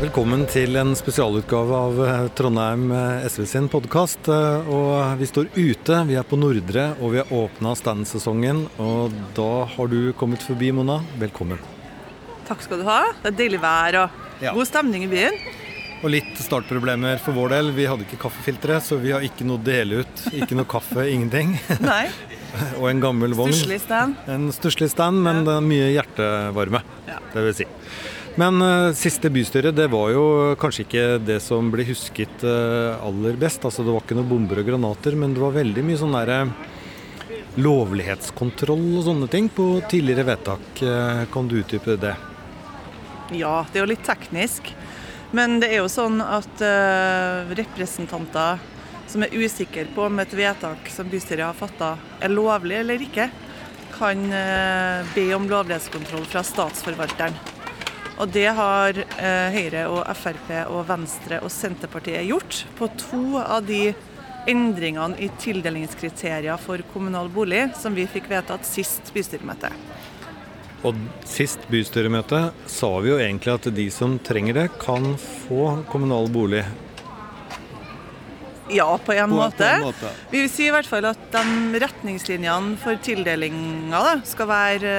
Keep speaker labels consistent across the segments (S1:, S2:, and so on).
S1: Velkommen til en spesialutgave av eh, Trondheim eh, SV sin podkast. Og vi står ute, vi er på Nordre og vi har åpna standsesongen. Og da har du kommet forbi, Mona. Velkommen.
S2: Takk skal du ha. Det er deilig vær og
S1: Ja.
S2: god stemning i byen.
S1: Og litt startproblemer for vår del. Vi hadde ikke kaffefiltre, så vi har ikke noe å dele ut. Ikke noe kaffe, ingenting.
S2: Nei,
S1: Og en gammel vogn.
S2: stusslig stand.
S1: En stusslig stand, men det er mye hjertevarme.
S2: Ja.
S1: Det vil si. Men uh, siste bystyre, det var jo kanskje ikke det som ble husket uh, aller best. Altså Det var ikke noen bomber og granater, men det var veldig mye sånn derre lovlighetskontroll og sånne ting på tidligere vedtak. Uh, Kan du utdype det?
S2: Ja, det er jo litt teknisk. Men det er jo sånn at eh, representanter som er usikre på om et vedtak som bystyret har fatta er lovlig eller ikke, kan eh, be om lovlighetskontroll fra statsforvalteren. Og det har eh, Høyre og Frp og Venstre og Senterpartiet gjort på to av de endringene i tildelingskriterier for kommunal bolig som vi fikk vedtatt sist bystyremøte.
S1: Og sist bystyremøte sa vi jo egentlig at de som trenger det, kan få kommunal bolig.
S2: Ja, på en
S1: På- på
S2: måte.
S1: en måte.
S2: Vi vil si i hvert fall at de retningslinjene for tildelinga da, skal, være,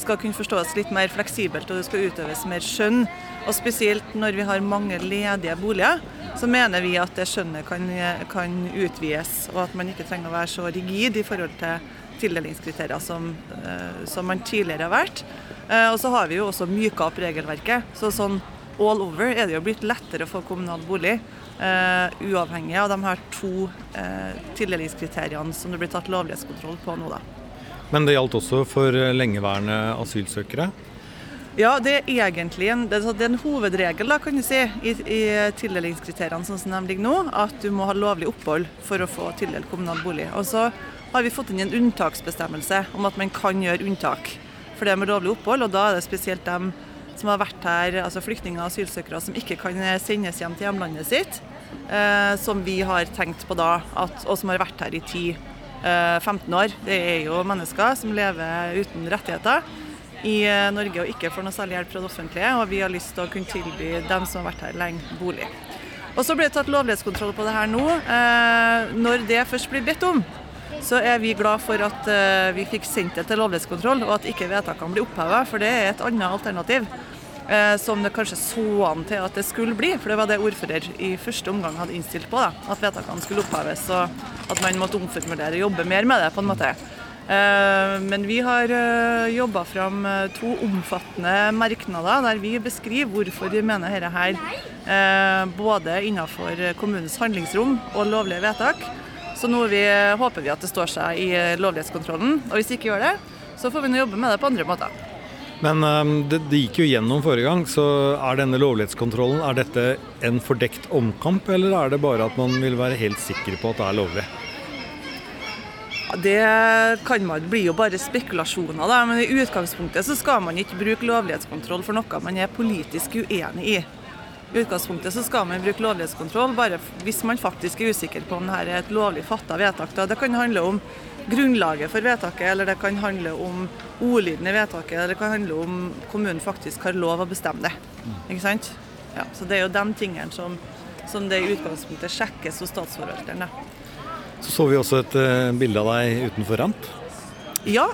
S2: skal kunne forstås litt mer fleksibelt, og det skal utøves mer skjønn. Og spesielt når vi har mange ledige boliger, så mener vi at det skjønnet kan, kan utvides, og at man ikke trenger å være så rigid i forhold til tildelingskriterier som, eh, som man tidligere har vært. Eh, Og så har vi jo også myka opp regelverket. Så sånn all over er det jo blitt lettere å få kommunal bolig. uh, uavhengig av de her to uh, tildelingskriteriene som det blir tatt lovlighetskontroll på nå, da.
S1: Men det gjaldt også for lengeværende asylsøkere.
S2: Ja, det er egentlig en, det er en hovedregel da, kan du si, i, i tildelingskriteriene sånn som de ligger nå, at du må ha lovlig opphold for å få tildelt kommunal bolig. Og så har vi fått inn en unntaksbestemmelse om at man kan gjøre unntak for det med lovlig opphold, og da er det spesielt dem som har vært her, altså flyktninger og asylsøkere som ikke kan sendes hjem til hjemlandet sitt, eh, som vi har tenkt på da, at, og som har vært her i 10-15 år. Det er jo mennesker som lever uten rettigheter i eh, Norge og ikke får noe særlig hjelp fra det offentlige, og vi har lyst til å kunne tilby dem som har vært her lenge, bolig. Og så blir det tatt lovlighetskontroll på det her nå. Eh, når det først blir bedt om, så er vi glad for at eh, vi fikk sendt det til lovlighetskontroll, og at ikke vedtakene blir oppheva, for det er et annet alternativ. Eh, som det kanskje så an til at det skulle bli, for det var det ordfører i første omgang hadde innstilt på. da, At vedtakene skulle oppheves, og at man måtte omformulere og jobbe mer med det. på en måte. Eh, Men vi har jobba fram eh, to omfattende merknader der vi beskriver hvorfor vi mener dette her eh, både innenfor kommunens handlingsrom og lovlige vedtak. Så nå vi, håper vi at det står seg i eh, lovlighetskontrollen. Og hvis vi ikke gjør det, så får vi nå jobbe med det på andre måter.
S1: Men eh, det, det gikk jo gjennom forrige gang, så er denne lovlighetskontrollen er dette en fordekt omkamp, eller er det bare at man vil være helt sikker på at det er lovlig?
S2: Det kan man, blir jo bare spekulasjoner, da. men i utgangspunktet så skal man ikke bruke lovlighetskontroll for noe man er politisk uenig i. I utgangspunktet så skal man bruke lovlighetskontroll bare hvis man faktisk er usikker på om dette er et lovlig fatta vedtak. Da. Det kan handle om grunnlaget for vedtaket, eller det kan handle om ordlyden i vedtaket, eller det kan handle om kommunen faktisk har lov å bestemme det. Ikke sant? Ja, så det er jo de tingene som, som det i utgangspunktet sjekkes hos statsforvalteren.
S1: Så så vi også et uh, bilde av deg utenfor ramp.
S2: Ja,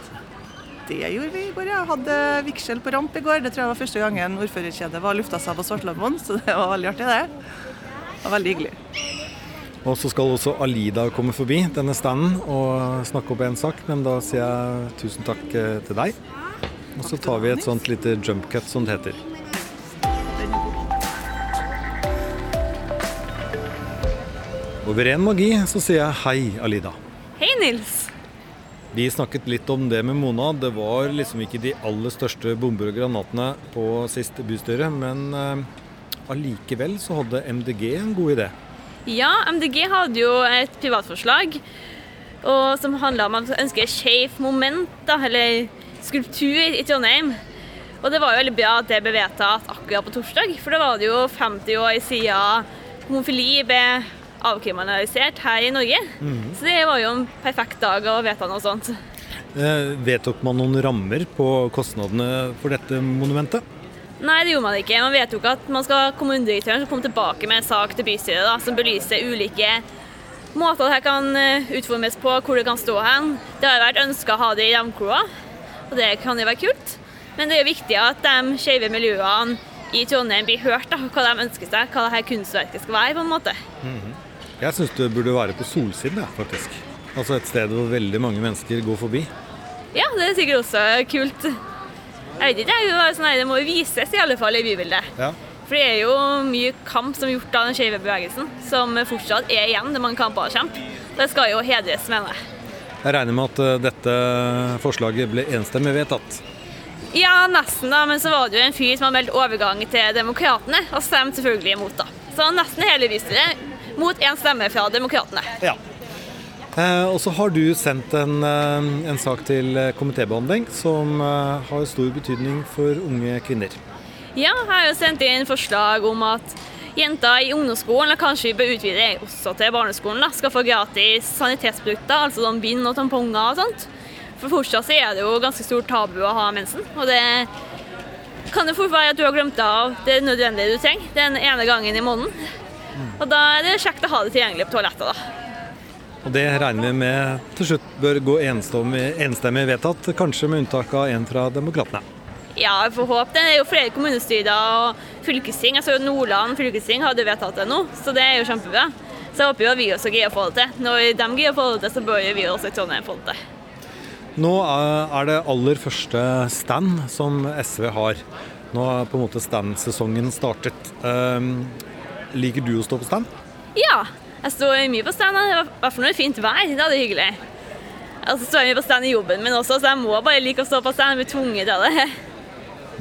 S2: det gjorde vi i går. Jeg hadde vigsel på ramp i går. Det tror jeg var første gangen ordførerkjedet var lufta seg på Svartlamoen, så det var veldig artig, det. Det var veldig hyggelig.
S1: Og så skal også Alida komme forbi denne standen og snakke opp en sak, men da sier jeg tusen takk eh, til deg. Og så tar vi et sånt lite jump cut, som det heter. Over ren magi så sier jeg hei, Alida.
S3: Hei, Nils.
S1: Vi snakket litt om det med Mona. Det var liksom ikke de aller største bomber og granatene på sist bystyre, men eh, allikevel så hadde MDG en god idé.
S3: Ja, MDG hadde jo et privatforslag og som handla om at man ønsker skeivt moment, da, eller skulptur i Trondheim. Og det var jo veldig bra at det ble vedtatt akkurat på torsdag, for da var det jo 50 år siden homofili ble avkriminalisert her i Norge. Så det var jo en perfekt dag å vedta noe sånt.
S1: Eh, vedtok man noen rammer på kostnadene for dette monumentet?
S3: Nei, det gjorde man ikke. Man vedtok at man skal kommunedirektøren skal komme tilbake med en sak til bystyret da, som belyser ulike måter dette kan eh, utformes på, hvor det kan stå hen. Det har vært ønska å ha det i Ramkloa, og det kan jo være kult. Men det er viktig at de skeive miljøene i Trondheim blir hørt, da, hva de ønsker seg, hva dette kunstverket skal være. på en måte.
S1: Jeg syns du burde være på Solsiden, faktisk. Altså et sted hvor veldig mange mennesker går forbi.
S3: Ja, det er sikkert også kult. Jeg vet ikke, det, sånn, det må jo vises i alle fall i bybildet.
S1: Ja.
S3: For det er jo mye kamp som er gjort av den skeive bevegelsen, som fortsatt er igjen. Det er mange kamper å kjempe. Det skal jo hedres, mener jeg.
S1: Jeg regner med at eh, dette forslaget ble enstemmig vedtatt.
S3: Ja, nesten, da. Men så var det jo en fyr som har meldt overgang til Demokratene, og stemte selvfølgelig imot, da. Så nesten hele bystyret mot én stemme fra Demokratene.
S1: Ja. Eh, og så har du sendt en, eh, en sak til komitébehandling som eh, har stor betydning for unge kvinner.
S3: Ja, jeg har jo sendt inn forslag om at jenter i ungdomsskolen, eller kanskje vi bør utvide også til barneskolen, da, skal få gratis sanitetsprodukter, altså sånn bind og tamponger og sånt. For fortsatt er det jo ganske stort tabu å ha mensen. Og det kan jo fort være at du har glemt av det nødvendige du trenger den ene gangen i måneden. Og da er det kjekt å ha det tilgjengelig på toalettet, da.
S1: Og det regner vi med til slutt bør gå enstemmig, enstemmig vedtatt, kanskje med unntak av en fra Demokratene.
S3: Ja, jeg får håpe det. Det er jo flere kommunestyrer og fylkesting. Jeg så jo Nordland fylkesting hadde vedtatt det nå, så det er jo kjempebra. Så jeg håper jo vi også greier å få det til. Når de greier å få det til, så bør vi også i Trondheim få det til.
S1: Nå er det aller første stand som SV har. Nå har på en måte stand-sesongen startet. Um, liker du å stå på stand?
S3: Ja, jeg står mye på stand. I hvert fall når det var fint vær. Det er hyggelig. Og så står jeg mye på stand i jobben min også, så jeg må bare like å stå på stand. Jeg blir tvunget av det.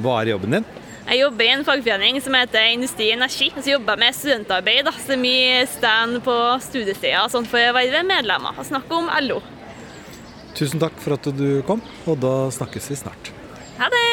S1: Hva er jobben din?
S3: Jeg jobber i en fagforening som heter Industri Energi. Og så jobber jeg med studentarbeid. Da. Så mye stand på studiesteder sånn for å være medlemmer og snakke om LO.
S1: Tusen takk for at du kom, og da snakkes vi snart.
S3: Ha det!